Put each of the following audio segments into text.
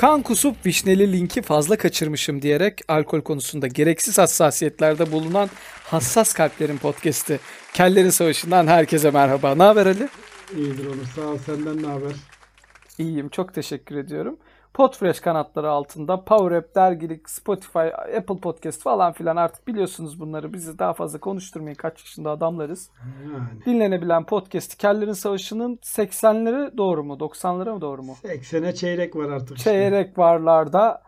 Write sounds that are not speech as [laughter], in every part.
Kan kusup vişneli linki fazla kaçırmışım diyerek alkol konusunda gereksiz hassasiyetlerde bulunan Hassas Kalplerin podcast'i. Kellerin Savaşı'ndan herkese merhaba. Ne haber Ali? İyidir Onur. Sağ ol. Senden ne haber? İyiyim. Çok teşekkür ediyorum. Podfresh kanatları altında Power App, dergilik, Spotify, Apple Podcast falan filan artık biliyorsunuz bunları. Bizi daha fazla konuşturmayın. Kaç yaşında adamlarız. Yani. Dinlenebilen podcast Kellerin Savaşı'nın 80'leri doğru mu? 90'ları mı doğru mu? 80'e çeyrek var artık. işte. Çeyrek varlarda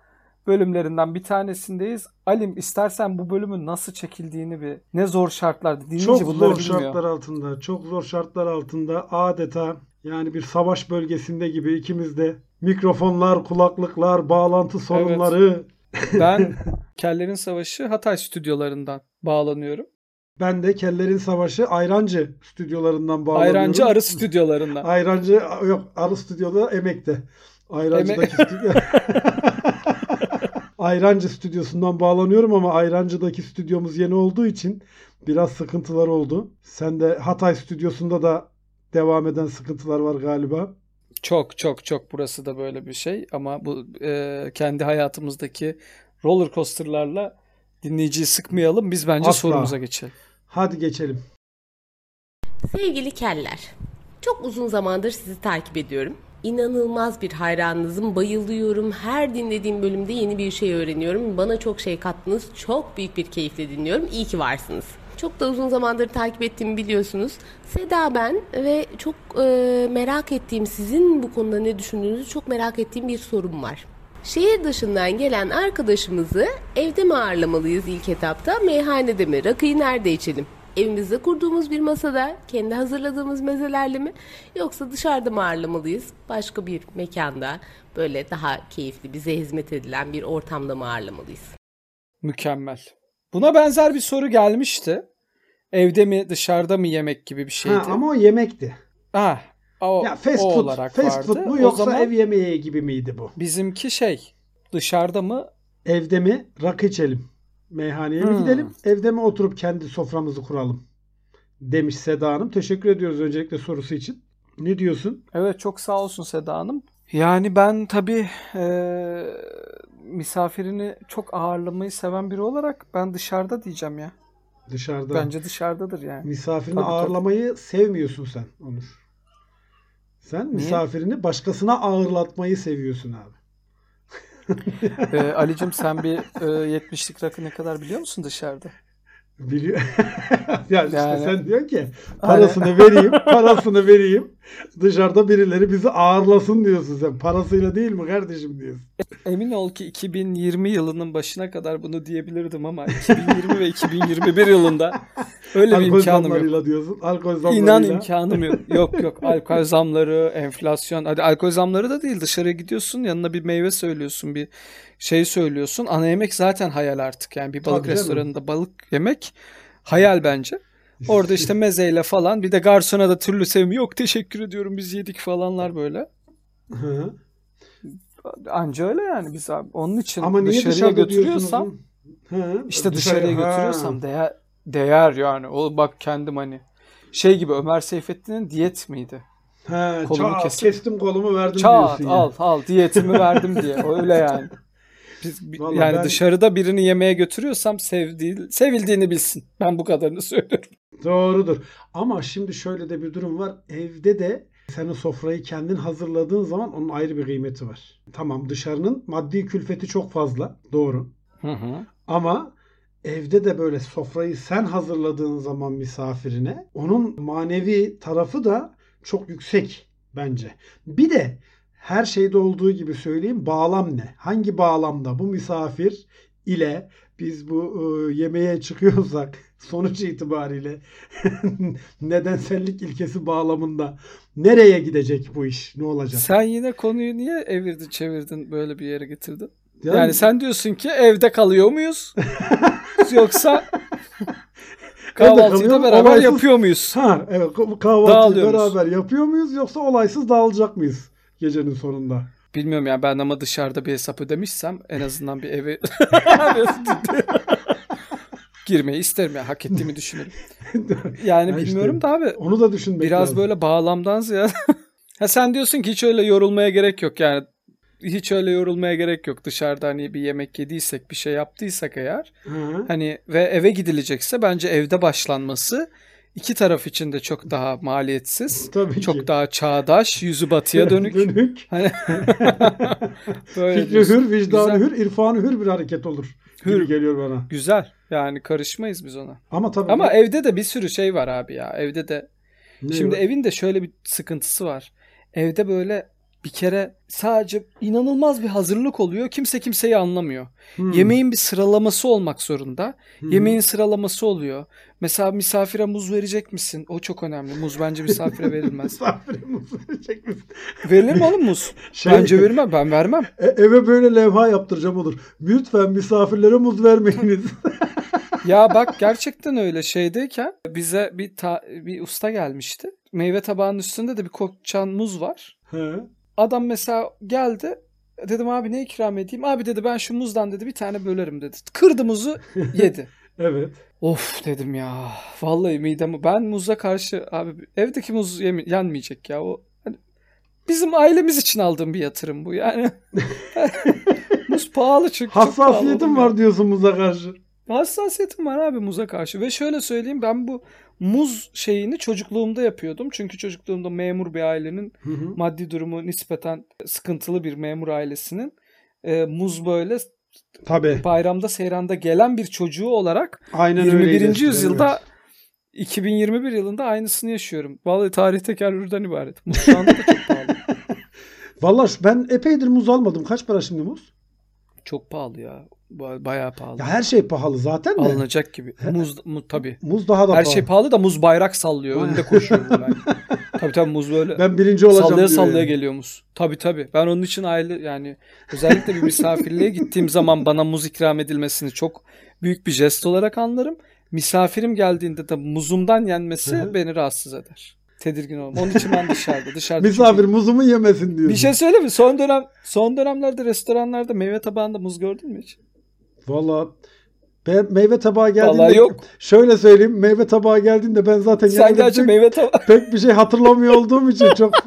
bölümlerinden bir tanesindeyiz. Alim istersen bu bölümün nasıl çekildiğini bir ne zor şartlarda dinleyici Çok bunları zor bilmiyor. şartlar altında, çok zor şartlar altında adeta yani bir savaş bölgesinde gibi ikimiz de mikrofonlar, kulaklıklar, bağlantı sorunları. [laughs] Ben [laughs] Kellerin Savaşı Hatay stüdyolarından bağlanıyorum. Ben de Kellerin Savaşı Ayrancı stüdyolarından bağlanıyorum. Ayrancı Arı stüdyolarından. Ayrancı yok Arı stüdyoda Emek'te. Ayrancı'daki stüdyo. [laughs] Ayrancı stüdyosundan bağlanıyorum ama Ayrancı'daki stüdyomuz yeni olduğu için biraz sıkıntılar oldu. Sen de Hatay stüdyosunda da devam eden sıkıntılar var galiba. Çok çok çok burası da böyle bir şey ama bu e, kendi hayatımızdaki roller coaster'larla dinleyiciyi sıkmayalım. Biz bence Asla. sorumuza geçelim. Hadi geçelim. Sevgili keller, çok uzun zamandır sizi takip ediyorum. İnanılmaz bir hayranınızım, bayılıyorum. Her dinlediğim bölümde yeni bir şey öğreniyorum. Bana çok şey kattınız, çok büyük bir keyifle dinliyorum. İyi ki varsınız. Çok da uzun zamandır takip ettiğimi biliyorsunuz. Seda ben ve çok e, merak ettiğim sizin bu konuda ne düşündüğünüzü çok merak ettiğim bir sorum var. Şehir dışından gelen arkadaşımızı evde mi ağırlamalıyız ilk etapta, meyhanede mi? Rakıyı nerede içelim? Evimizde kurduğumuz bir masada, kendi hazırladığımız mezelerle mi? Yoksa dışarıda mı ağırlamalıyız? Başka bir mekanda, böyle daha keyifli, bize hizmet edilen bir ortamda mı ağırlamalıyız? Mükemmel. Buna benzer bir soru gelmişti. Evde mi dışarıda mı yemek gibi bir şeydi. Ha, ama o yemekti. Ah, o, Ya fast o food, olarak fast vardı. food mu O yoksa zaman ev yemeği gibi miydi bu? bizimki şey dışarıda mı? Evde mi rakı içelim? Meyhaneye mi Hmm. gidelim? Evde mi oturup kendi soframızı kuralım? Demiş Seda Hanım. Teşekkür ediyoruz öncelikle sorusu için. Ne diyorsun? Evet çok sağ olsun Seda Hanım. Yani ben tabii eee, misafirini çok ağırlamayı seven biri olarak ben dışarıda diyeceğim ya. Dışarıda. Bence dışarıdadır yani. Misafirini Tabii, tabii. ağırlamayı sevmiyorsun sen Onur. Sen misafirini başkasına ağırlatmayı seviyorsun abi. [laughs] Ee, Ali'cim sen bir e, 70'lik rakı ne kadar biliyor musun dışarıda? Biliyor. [laughs] yani işte Yani- sen diyorsun ki parasını [laughs] vereyim, parasını vereyim. Dışarıda birileri bizi ağırlasın diyorsun sen. Parasıyla değil mi kardeşim diyorsun. Emin ol ki 2020 yılının başına kadar bunu diyebilirdim ama 2020 ve 2021 yılında öyle bir imkanım yok. diyorsun. Alkol zamlarıyla. İnan imkanım yok. Yok yok. Alkol zamları, enflasyon. Hadi alkol zamları da değil. Dışarıya gidiyorsun yanına bir meyve söylüyorsun. Bir şey söylüyorsun. Ana yemek zaten hayal artık. Yani bir balık Tabii restoranında balık yemek hayal bence. Orada işte mezeyle falan bir de garsona da türlü sevmi yok teşekkür ediyorum biz yedik falanlar böyle. Hı hı. Anca öyle yani biz abi. Onun için Ama dışarıya götürüyorsam? Hı, işte dışarı- dışarıya Ha. götürüyorsam değer, değer yani. O bak kendim hani şey gibi Ömer Seyfettin'in diyet miydi? He, Kolumu kesip- kestim kolumu verdim Çat diyorsun al ya. al diyetimi verdim diye. Öyle yani. [laughs] Biz, Vallahi yani ben- dışarıda birini yemeğe götürüyorsam sevdiği, sevildiğini bilsin. Ben bu kadarını [laughs] söylüyorum. Doğrudur. Ama şimdi şöyle de bir durum var. Evde de sen o sofrayı kendin hazırladığın zaman onun ayrı bir kıymeti var. Tamam dışarının maddi külfeti çok fazla. Doğru. Hı hı. Ama evde de böyle sofrayı sen hazırladığın zaman misafirine onun manevi tarafı da çok yüksek bence. Bir de her şeyde olduğu gibi söyleyeyim bağlam ne? Hangi bağlamda bu misafir ile biz bu e, yemeğe çıkıyorsak [laughs] sonuç itibariyle [laughs] nedensellik ilkesi bağlamında nereye gidecek bu iş? Ne olacak? Sen yine konuyu niye evirdin çevirdin böyle bir yere getirdin? Yani- Yani sen diyorsun ki evde kalıyor muyuz? [laughs] Yoksa kahvaltıyı da beraber olaysız- yapıyor muyuz? Ha evet ka- kahvaltıyı beraber yapıyor muyuz yoksa olaysız dağılacak mıyız gecenin sonunda? Bilmiyorum yani ben ama dışarıda bir hesap ödemişsem en azından bir eve [laughs] [laughs] girmeyi isterim yani hak ettiğimi düşünürüm. [laughs] Yani Ya işte, bilmiyorum da abi Onu da düşünmek biraz lazım. böyle bağlamdan ziyade [laughs] ha sen diyorsun ki hiç öyle yorulmaya gerek yok yani hiç öyle yorulmaya gerek yok. Dışarıda hani bir yemek yediysek, bir şey yaptıysak eğer Hı. hani ve eve gidilecekse bence evde başlanması iki taraf için de çok daha maliyetsiz. [laughs] Tabii Çok ki. daha çağdaş, yüzü batıya dönük. Dönük. Hani böyle Fikri diyorsun. hür, vicdanı Güzel. hür, irfanı hür bir hareket olur. Gibi Hür. geliyor bana. Güzel. Yani karışmayız biz ona. Ama tabii. Ama evde de bir sürü şey var abi ya. Evde de Ne Şimdi var? evin de şöyle bir sıkıntısı var. Evde böyle bir kere sadece inanılmaz bir hazırlık oluyor. Kimse kimseyi anlamıyor. Hmm. Yemeğin bir sıralaması olmak zorunda. Hmm. Yemeğin sıralaması oluyor. Mesela misafire muz verecek misin? O çok önemli. Muz bence misafire verilmez. [laughs] Misafire muz verecek misin? Verilir mi oğlum muz? [laughs] Şey- Bence verilmem. Ben vermem. E, eve böyle levha yaptıracağım olur. Lütfen misafirlere muz vermeyiniz. [laughs] Ya bak gerçekten öyle şeydeyken bize bir ta- bir usta gelmişti. Meyve tabağının üstünde de bir kokçan muz var. He. Adam mesela geldi. Dedim abi ne ikram edeyim? Abi dedi ben şu muzdan dedi bir tane bölerim dedi. Kırdı muzu [laughs] yedi. Evet. of dedim ya. Vallahi midem ben muza karşı abi evdeki muz yemi- yenmeyecek ya. O hani bizim ailemiz için aldığım bir yatırım bu. Yani [laughs] [laughs] muz pahalı çünkü. Hassasiyetim var diyorsun muza karşı. Hassasiyetim var abi muza karşı. Ve şöyle söyleyeyim ben bu muz şeyini çocukluğumda yapıyordum. Çünkü çocukluğumda memur bir ailenin Hı hı. maddi durumu nispeten sıkıntılı bir memur ailesinin e, muz böyle Tabii. bayramda seyranda gelen bir çocuğu olarak Aynen 21. öyleydi yüzyılda evet. 2021 yılında aynısını yaşıyorum. Vallahi tarih tekerrürden ibaret. Muz şu anda da çok pahalı. [laughs] Vallahi ben epeydir muz almadım. Kaç para şimdi muz? Çok pahalı ya. Ba- Bayağı pahalı. Ya her şey pahalı zaten de. Alınacak gibi. Muz, mu, tabii. Muz daha da Her pahalı. şey pahalı da muz bayrak sallıyor. Önde [laughs] koşuyor ben. tabii tabii muz böyle. Ben birinci olacağım sallaya diyor sallaya yani. geliyor muz. Tabii tabii. Ben onun için aile yani özellikle bir misafirliğe gittiğim zaman bana muz ikram edilmesini çok büyük bir jest olarak anlarım. Misafirim geldiğinde de muzumdan yenmesi beni rahatsız eder. Tedirgin olmam. Onun için ben dışarıda. dışarıda Misafir çünkü- muzumu yemesin diyorsun. Bir şey söyleyeyim mi? Son dönem son dönemlerde restoranlarda meyve tabağında muz gördün mü hiç? Valla ben meyve tabağı geldiğinde Vallahi yok. şöyle söyleyeyim meyve tabağı geldiğinde ben zaten Sen gerçi pek, meyve tabağı [laughs] pek bir şey hatırlamıyor olduğum için çok [laughs]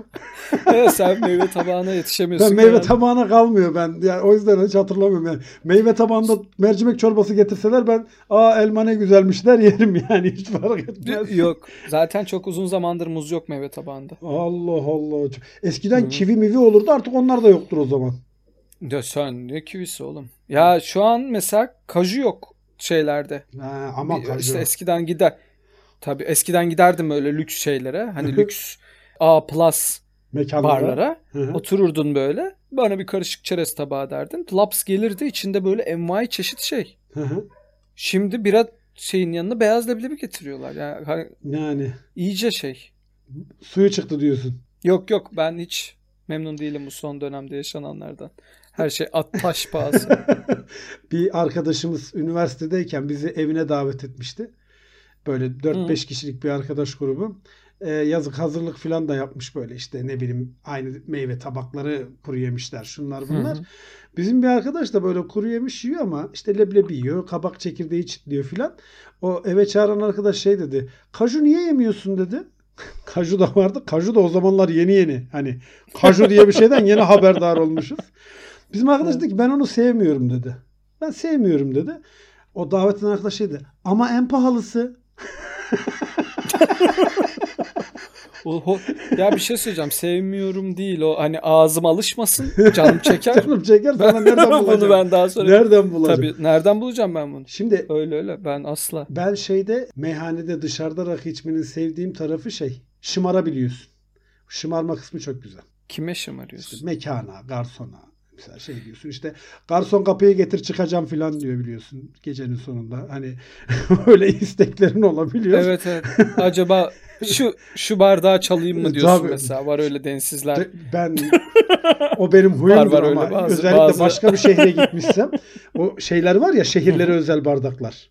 Evet, sen meyve tabağına yetişemiyorsun. ben meyve genelde. tabağına kalmıyor ben. Yani o yüzden hiç hatırlamıyorum yani. Meyve tabağında mercimek çorbası getirseler ben aa elma ne güzelmiş der [laughs] yerim yani hiç fark etmez. Yok. Zaten çok uzun zamandır muz yok meyve tabağında. Allah Allah. Eskiden Hı. kivi mivi olurdu artık onlar da yoktur o zaman. Ya sen ne kivisi oğlum? Ya şu an mesela kaju yok şeylerde. Ha, ama Bir- kaju. işte eskiden gider. Tabii eskiden giderdim öyle lüks şeylere. Hani lüks A plus mekanlara. barlara. Otururdun böyle. Bana bir karışık çerez tabağı derdin. Laps gelirdi içinde böyle envai çeşit şey. Şimdi bira şeyin yanına beyaz leblebi getiriyorlar. Yani Yani iyice şey. suyu çıktı diyorsun. Yok yok ben hiç memnun değilim bu son dönemde yaşananlardan. Her şey at taş pahası. [laughs] bir arkadaşımız üniversitedeyken bizi evine davet etmişti. Böyle 4-5 kişilik bir arkadaş grubu. Ee, yazık hazırlık falan da yapmış böyle işte ne bileyim aynı meyve tabakları kuru yemişler şunlar bunlar. Bizim bir arkadaş da böyle kuru yemiş yiyor ama işte leblebi yiyor, kabak çekirdeği çitliyor filan. O eve çağıran arkadaş şey dedi. Kaju niye yemiyorsun dedi. [laughs] Kaju da vardı. Kaju da o zamanlar yeni yeni. Hani kaju diye bir şeyden yeni haberdar olmuşuz. Bizim arkadaş dedi ki ben onu sevmiyorum dedi. Ben sevmiyorum dedi. O davetin arkadaş dedi. Ama en pahalısı. [laughs] Ya bir şey söyleyeceğim. Sevmiyorum değil o. Hani ağzım alışmasın. Canım çeker. [laughs] Canım çeker sana nereden [laughs] bulacağım? bunu ben daha sonra. Nereden bulacağım? Tabii nereden bulacağım ben bunu? Şimdi Öyle öyle ben asla. ben şeyde meyhanede dışarıda rakı içmenin sevdiğim tarafı şey şımarabiliyorsun. Şımarma kısmı çok güzel. Kime İşte şımarıyorsun? mekana, garsona mesela şey diyorsun işte garson kapıyı getir çıkacağım falan diyor biliyorsun gecenin sonunda. Hani [laughs] öyle isteklerin olabiliyor. Evet evet. Acaba şu şu bardağı çalayım mı diyorsun Tabii. mesela. Var öyle densizler. De- Ben o benim huyumdur var ama öyle bazı- özellikle bazı- başka bir şehre gitmişsem o şeyler var ya şehirlere özel bardaklar.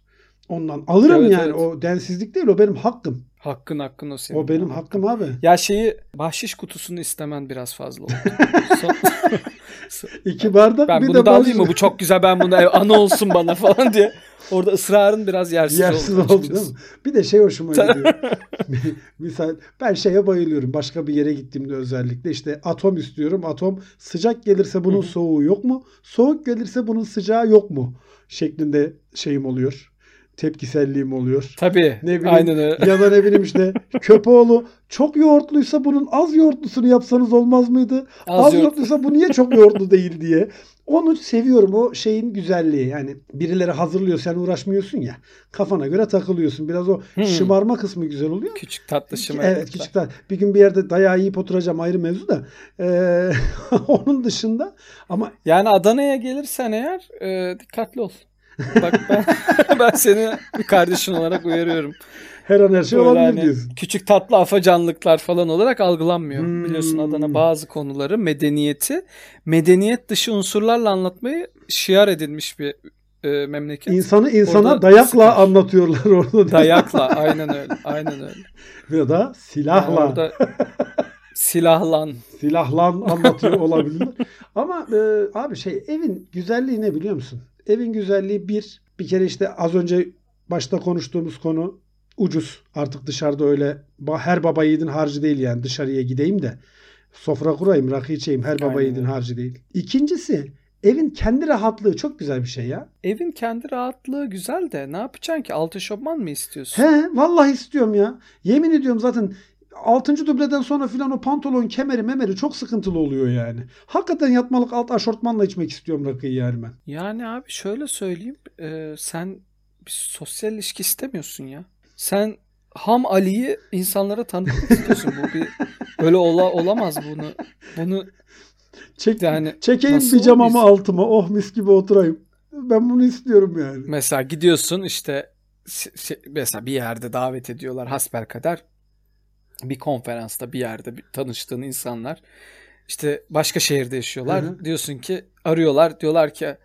Ondan alırım Evet, yani. evet. O densizlik değil o benim hakkım. Hakkın hakkın o senin. O benim hakkım abi. Ya şeyi bahşiş kutusunu istemen biraz fazla oldu. [laughs] Son- [laughs] İki bardak ben bir bunu de da alayım mı? Bu çok güzel ben bunu anı olsun bana [laughs] falan diye. Orada ısrarın biraz yersiz, Yersiz oldu. oldu değil mi? Bir de şey hoşuma gidiyor. Misal ben şeye bayılıyorum. Başka bir yere gittiğimde özellikle işte atom istiyorum. Atom sıcak gelirse bunun soğuğu yok mu? Soğuk gelirse bunun sıcağı yok mu? Şeklinde şeyim oluyor. Tepkiselliğim oluyor. Tabii. Ne bileyim, aynen öyle. Ya da ne bileyim işte [laughs] Köpoğlu çok yoğurtluysa bunun az yoğurtlusunu yapsanız olmaz mıydı? Az, Az yoğurt- yoğurtluysa bu niye çok yoğurtlu değil diye. Onu seviyorum o şeyin güzelliği. Yani birileri hazırlıyor sen uğraşmıyorsun ya. Kafana göre takılıyorsun. Biraz o Hmm. şımarma kısmı güzel oluyor. Küçük tatlı şımarıklıklar. Evet küçük tat- Bir gün bir yerde dayağı yiyip oturacağım ayrı mevzu da. Ee, [laughs] onun dışında ama Yani Adana'ya gelirsen eğer e, dikkatli ol. Bak ben, [laughs] ben seni bir kardeşin olarak uyarıyorum. her an her şey Böyle olabilir hani diyorsun. küçük tatlı afacanlıklar falan olarak algılanmıyor. Hmm. Biliyorsun Adana bazı konuları medeniyeti medeniyet dışı unsurlarla anlatmayı şiar edilmiş bir e, memleket. İnsanı insana Orada dayakla sıkıntı. anlatıyorlar orada. [laughs] Dayakla aynen öyle. Aynen öyle. Ya da Yani silahla. orada silahlan. silahlan anlatıyor olabilir. Ama e, abi şey evin güzelliği ne biliyor musun? Evin güzelliği bir bir kere işte az önce başta konuştuğumuz konu ucuz. Artık dışarıda öyle her baba yiğidin harcı değil yani dışarıya gideyim de sofra kurayım, rakı içeyim her baba yiğidin harcı değil. İkincisi evin kendi rahatlığı çok güzel bir şey ya. Evin kendi rahatlığı güzel de ne yapacaksın ki? Altı şopman mı istiyorsun? He vallahi istiyorum ya. Yemin ediyorum zaten 6. dubleden sonra filan o pantolon kemeri memeri çok sıkıntılı oluyor yani. Hakikaten yatmalık alt aşortmanla içmek istiyorum rakıyı yani ben. Yani abi şöyle söyleyeyim. e, sen bir sosyal ilişki istemiyorsun ya. Sen Ham Ali'yi insanlara tanıtmak [laughs] istiyorsun. Bu bir böyle ola, olamaz bunu. Bunu Çek, Yani çekeyim nasıl pijamamı altıma oh mis gibi oturayım. Ben bunu istiyorum yani. mesela gidiyorsun işte se- se- mesela bir yerde davet ediyorlar hasbelkader bir konferansta bir yerde bir tanıştığın insanlar işte başka şehirde yaşıyorlar. Hı hı. Diyorsun ki arıyorlar diyorlar ki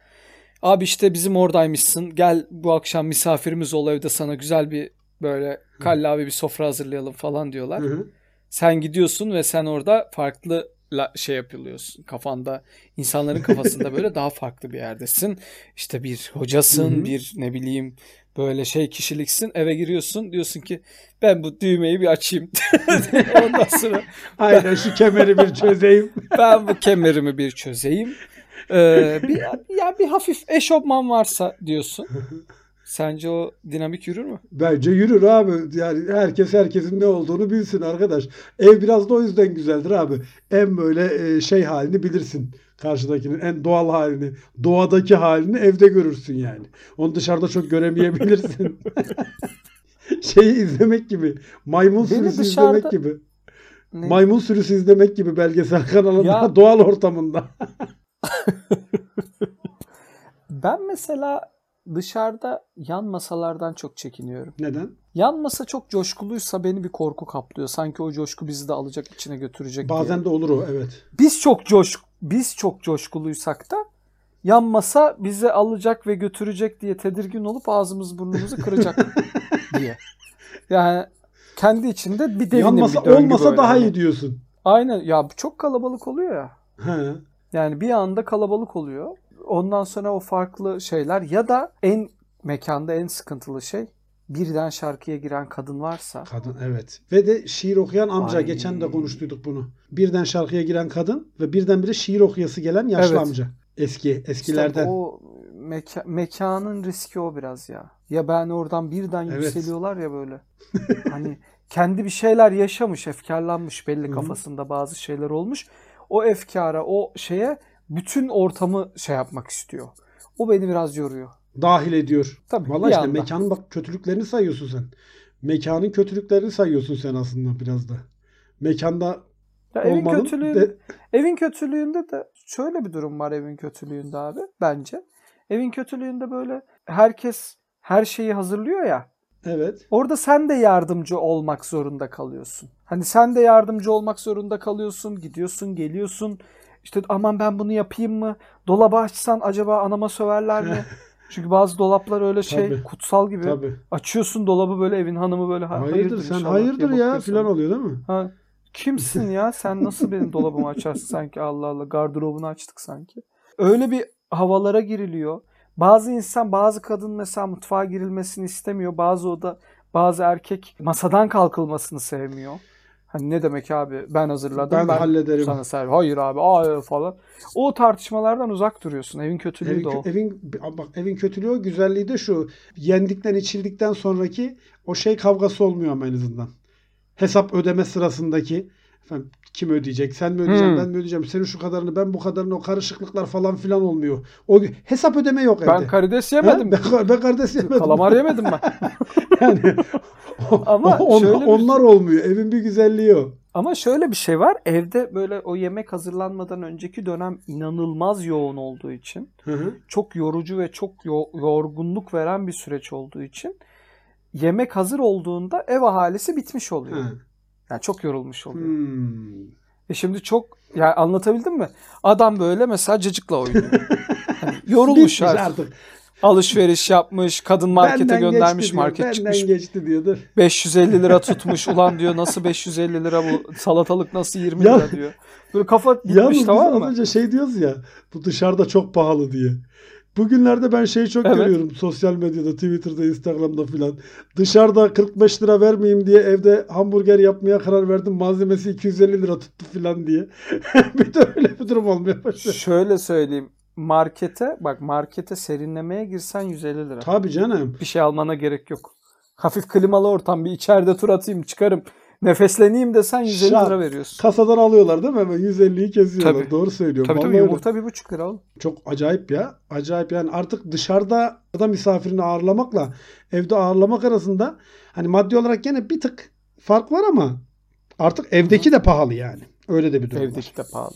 abi işte bizim oradaymışsın gel bu akşam misafirimiz ol evde sana güzel bir böyle kallavi bir sofra hazırlayalım falan diyorlar. Hı hı. Sen gidiyorsun ve sen orada farklı la- şey yapıyorsun. Kafanda insanların kafasında böyle [laughs] daha farklı bir yerdesin. İşte bir hocasın, Hı hı. bir ne bileyim böyle şey kişiliksin. Eve giriyorsun diyorsun ki ben bu düğmeyi bir açayım. [laughs] Ondan sonra Aynen şu kemeri bir çözeyim. [laughs] ben bu kemerimi bir çözeyim. Ee, bir, ya bir hafif eşofman varsa diyorsun. Sence o dinamik yürür mü? Bence yürür abi. Yani herkes herkesin ne olduğunu bilsin arkadaş. Ev biraz da o yüzden güzeldir abi. En böyle e, şey halini bilirsin. Karşıdakinin en doğal halini, doğadaki halini evde görürsün yani. Onu dışarıda çok göremeyebilirsin. [laughs] Şeyi izlemek gibi. Maymun sürüsü dışarıda- izlemek gibi. Ne? Maymun sürüsü izlemek gibi belgesel kanalında Ya- [laughs] doğal ortamında. [laughs] Ben mesela dışarıda yan masalardan çok çekiniyorum. Neden? Yan masa çok coşkuluysa beni bir korku kaplıyor. Sanki o coşku bizi de alacak içine götürecek diye. Bazen de olur o evet. Biz çok coş biz çok coşkuluysak da yan masa bizi alacak ve götürecek diye tedirgin olup ağzımız burnumuzu [laughs] kıracak diye. Yani kendi içinde bir derinim Yan bir masa döngü olmasa böyle. daha iyi diyorsun. Aynen ya çok kalabalık oluyor ya. He. Yani bir anda kalabalık oluyor. Ondan sonra o farklı şeyler ya da en mekanda en sıkıntılı şey birden şarkıya giren kadın varsa Kadın evet. Ve de şiir okuyan amca. Ay. Geçen de konuştuyduk bunu. Birden şarkıya giren kadın ve birdenbire şiir okuyası gelen yaşlı Evet. amca. Eski, İşte eskilerden. o meka- mekanın riski o biraz ya. Ya ben oradan birden Evet. yükseliyorlar ya böyle. [laughs] hani kendi bir şeyler yaşamış, efkarlanmış belli kafasında bazı şeyler olmuş. O efkara, o şeye bütün ortamı şey yapmak istiyor. O beni biraz yoruyor. Dahil ediyor. Tabii, Vallahi bir işte anda. mekanın bak kötülüklerini sayıyorsun sen. Mekanın kötülüklerini sayıyorsun sen aslında biraz da. Mekanda Ya evin kötülüğü de- Evin kötülüğünde de şöyle bir durum var evin kötülüğünde abi bence. Evin kötülüğünde böyle herkes her şeyi hazırlıyor ya. evet. Orada sen de yardımcı olmak zorunda kalıyorsun. Hani sen de yardımcı olmak zorunda kalıyorsun. Gidiyorsun, geliyorsun. İşte aman ben bunu yapayım mı? Dolabı açsan acaba anama söverler mi? [laughs] Çünkü bazı dolaplar öyle şey Tabii. kutsal gibi. Tabii. Açıyorsun dolabı böyle evin hanımı böyle "Ha- Hayırdır, sen inşallah" hayırdır ya filan oluyor değil mi? Ha, kimsin ya? Sen nasıl benim dolabımı açarsın sanki Allah Allah gardırobunu açtık sanki. Öyle bir havalara giriliyor. Bazı insan, bazı kadın mesela mutfağa girilmesini istemiyor. Bazı o da bazı erkek masadan kalkılmasını sevmiyor. Hani ne demek abi ben hazırladım Ben hallederim. sana servis. Hayır abi hayır falan. O tartışmalardan uzak duruyorsun. Evin kötülüğü Evin, de o. evin bak evin kötülüğü o güzelliği de şu. Yendikten içildikten sonraki o şey kavgası olmuyor ama en azından. Hesap ödeme sırasındaki efendim, kim ödeyecek? Sen mi ödeyeceksin? Hmm. Ben mi ödeyeceğim? Senin şu kadarını, ben bu kadarını, o karışıklıklar falan filan olmuyor. O hesap ödeme yok Ben evde. karides Ha? yemedim. Ben, ben kardeş yemedim. Kalamar yemedim ben. yani o- Ama on- şöyle onlar olmuyor. Evin bir güzelliği o. Ama şöyle bir şey var. Evde böyle o yemek hazırlanmadan önceki dönem inanılmaz yoğun olduğu için, Hı hı. çok yorucu ve çok yo- yorgunluk veren bir süreç olduğu için yemek hazır olduğunda ev ahalisi bitmiş oluyor. Ha. Yani çok yorulmuş oluyor. Hmm. E şimdi çok yani anlatabildim mi? Adam böyle mesela cacıkla oynuyor. [laughs] Hani yorulmuş artık. artık. Alışveriş yapmış, kadın markete Benden göndermiş, geçti diyor, market benden çıkmış. geçti diyordur. 550 lira [laughs] tutmuş. Ulan diyor nasıl 550 lira bu salatalık nasıl 20 Ya- lira diyor. Böyle kafa Yalnız gitmiş biz tamam mı? önce şey diyoruz ya bu dışarıda çok pahalı diye. Bugünlerde ben şeyi çok Evet. görüyorum sosyal medyada, Twitter'da, Instagram'da filan. Dışarıda 45 lira vermeyeyim diye evde hamburger yapmaya karar verdim. Malzemesi 250 lira tuttu filan diye. [laughs] bir de öyle bir durum olmaya başladı. Şöyle söyleyeyim. Markete bak markete serinlemeye girsen 150 lira. Tabii canım. Bir şey almana gerek yok. Hafif klimalı ortam bir içeride tur atayım çıkarım. Nefesleneyim desen 150 Şart. lira veriyorsun. Kasadan alıyorlar değil mi? Hemen 150'yi kesiyorlar. Tabii. Doğru söylüyorum. Tabii tabii Vallahi öyle. yumurta bir buçuk lira oğlum. Çok acayip ya. Acayip yani artık dışarıda da misafirini ağırlamakla evde ağırlamak arasında hani maddi olarak gene bir tık fark var ama artık evdeki de pahalı yani. Öyle de bir durum var. Evdeki de pahalı.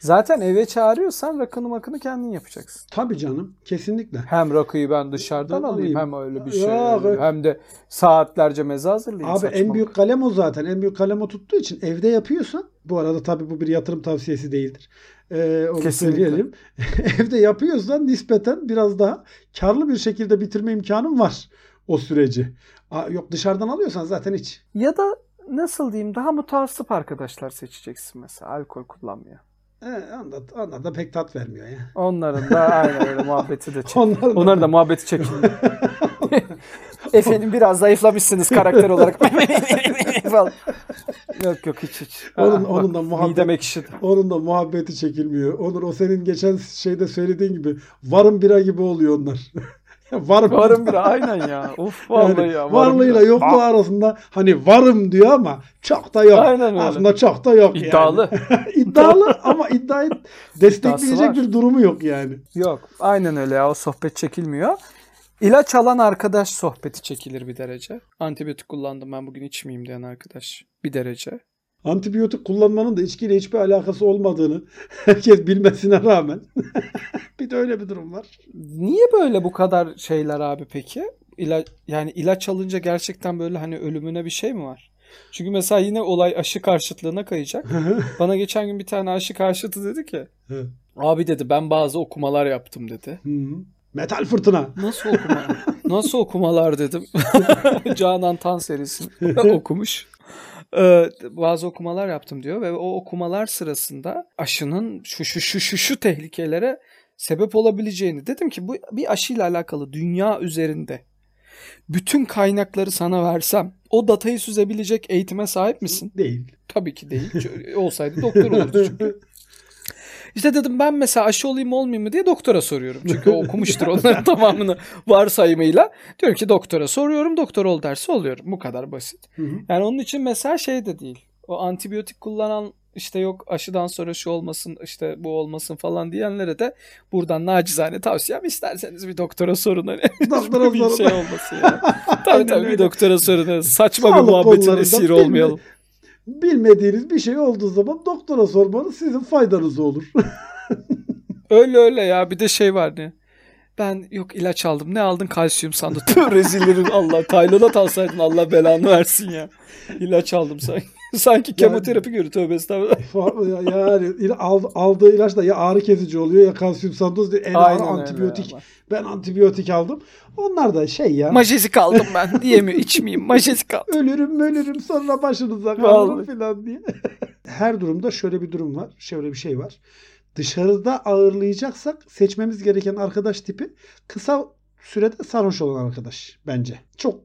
Zaten eve çağırıyorsan rakını makını kendin yapacaksın. Tabii canım. Kesinlikle. Hem rakıyı ben dışarıdan Ben alayım alayım. hem öyle bir şey. Yok. Hem de saatlerce meze hazırlayayım. Abi en saçmalık. büyük kalem o zaten. En büyük kalem o tuttuğu için evde yapıyorsan bu arada tabii bu bir yatırım tavsiyesi değildir. Ee, onu Kesinlikle. söyleyelim. [laughs] evde yapıyorsan nispeten biraz daha karlı bir şekilde bitirme imkanın var o süreci. Aa, yok dışarıdan alıyorsan zaten hiç. Ya da nasıl diyeyim daha mutassıp arkadaşlar seçeceksin mesela alkol kullanmıyor. He, onlar, onlar da pek tat vermiyor ya. Onların da aynen öyle muhabbeti de [laughs] çek. Onlar da- Onların da muhabbeti çekilmiyor. [laughs] Efendim biraz zayıflamışsınız karakter olarak. [laughs] Falan. yok yok hiç hiç. Onun- Aa, onun bak, da muhabbet- ekşidi. Onun da muhabbeti çekilmiyor. Onur o senin geçen şeyde söylediğin gibi varım bira gibi oluyor onlar. varım, Varım bir aynen ya. Uf vallahi Yani ya. varlığıyla bira. yokluğu arasında hani varım diyor ama çok da yok. Aynen öyle. Aslında çok da yok İddialı. yani. İddialı [laughs] ama iddiayı destekleyecek var. bir durumu yok yani. Yok aynen öyle ya o sohbet çekilmiyor. İlaç alan arkadaş sohbeti çekilir bir derece. Antibiyotik kullandım ben bugün içmeyeyim diyen arkadaş bir derece. Antibiyotik kullanmanın da içkiyle hiçbir alakası olmadığını [laughs] herkes bilmesine rağmen [laughs] bir de öyle bir durum var. Niye böyle bu kadar şeyler abi peki? İla yani ilaç alınca gerçekten böyle hani ölümüne bir şey mi var? Çünkü mesela yine olay aşı karşıtlığına kayacak. Bana geçen gün bir tane aşı karşıtı dedi ki abi dedi ben bazı okumalar yaptım dedi. Metal fırtına. Nasıl okuma? [laughs] Nasıl okumalar dedim. [laughs] Canan Tan serisini okumuş. Ee, bazı okumalar yaptım diyor ve o okumalar sırasında aşının şu şu şu şu şu tehlikelere sebep olabileceğini dedim ki bu bir aşıyla alakalı dünya üzerinde bütün kaynakları sana versem o datayı süzebilecek eğitime sahip misin? Değil. Tabii ki değil. Olsaydı doktor olurdu çünkü. İşte dedim ben mesela aşı olayım olmayayım mı diye doktora soruyorum. Çünkü o okumuştur onların [laughs] tamamını varsayımıyla. Diyorum ki doktora soruyorum doktor ol derse oluyorum. Bu kadar basit. Hı hı. Yani onun için mesela şey de değil. O antibiyotik kullanan işte yok aşıdan sonra şu olmasın işte bu olmasın falan diyenlere de buradan nacizane tavsiyem isterseniz bir doktora sorun hani. Doktora [laughs] bir sorun. şey olmasın yani. [laughs] tabii tabii bir doktora sorun. Saçma bir muhabbetin esiri olmayalım. Bilmediğiniz bir şey olduğu zaman doktora sormanız sizin faydanız olur. [laughs] Öyle öyle ya bir de şey var ne? Ben yok ilaç aldım. Ne aldın? Kalsiyum sandı. Tüh rezillerin Allah. Taylanat alsaydın Allah belanı versin ya. İlaç aldım sanki. [laughs] Sanki kemoterapi görüyor tövbe estağfurullah. [laughs] yani aldığı ilaç da ya ağrı kesici oluyor ya kalsiyum sandoz en ağır antibiyotik. ama. Ben antibiyotik aldım. Onlar da şey ya. Majezik aldım ben. [laughs] Diyemiyor içmeyeyim. Majezik aldım. ölürüm ölürüm sonra başınıza kalırım falan diye. Her durumda şöyle bir durum var. Şöyle bir şey var. Dışarıda ağırlayacaksak seçmemiz gereken arkadaş tipi kısa sürede sarhoş olan arkadaş bence. Çok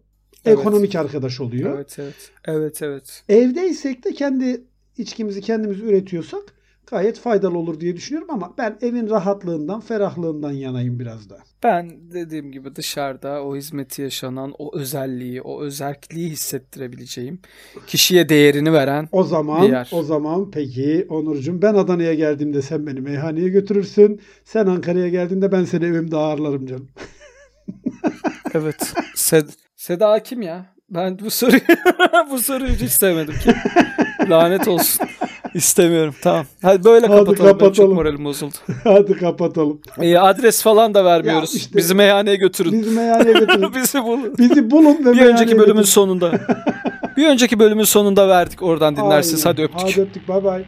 Evet. ekonomik arkadaş oluyor. Evet evet. Evet evet. Evdeysek de kendi içkimizi kendimiz üretiyorsak gayet faydalı olur diye düşünüyorum ama ben evin rahatlığından, ferahlığından yanayım biraz da. Ben dediğim gibi dışarıda o hizmeti yaşanan, o özelliği, o özelliği hissettirebileceğim, kişiye değerini veren O zaman Bir yer. o zaman peki Onurcuğum ben Adana'ya geldiğimde sen beni meyhaneye götürürsün. Sen Ankara'ya geldiğinde ben seni evimde ağırlarım canım. Evet. Sed Seda kim ya? Ben bu soruyu [laughs] bu soruyu hiç sevmedim ki. [laughs] Lanet olsun. İstemiyorum. Tamam. Hadi böyle Hadi kapatalım. Benim çok kapatalım. moralim bozuldu. [laughs] Hadi kapatalım. İyi adres falan da vermiyoruz. Ya işte- Bizi meyhaneye götürün. Bizi meyhaneye götürün. Bizi bulun. Bizi bulun ve Bir önceki bölümün götürün. sonunda. Bir önceki bölümün sonunda verdik. Oradan dinlersiniz. Aynen. Hadi öptük. Hadi öptük. Bay bay.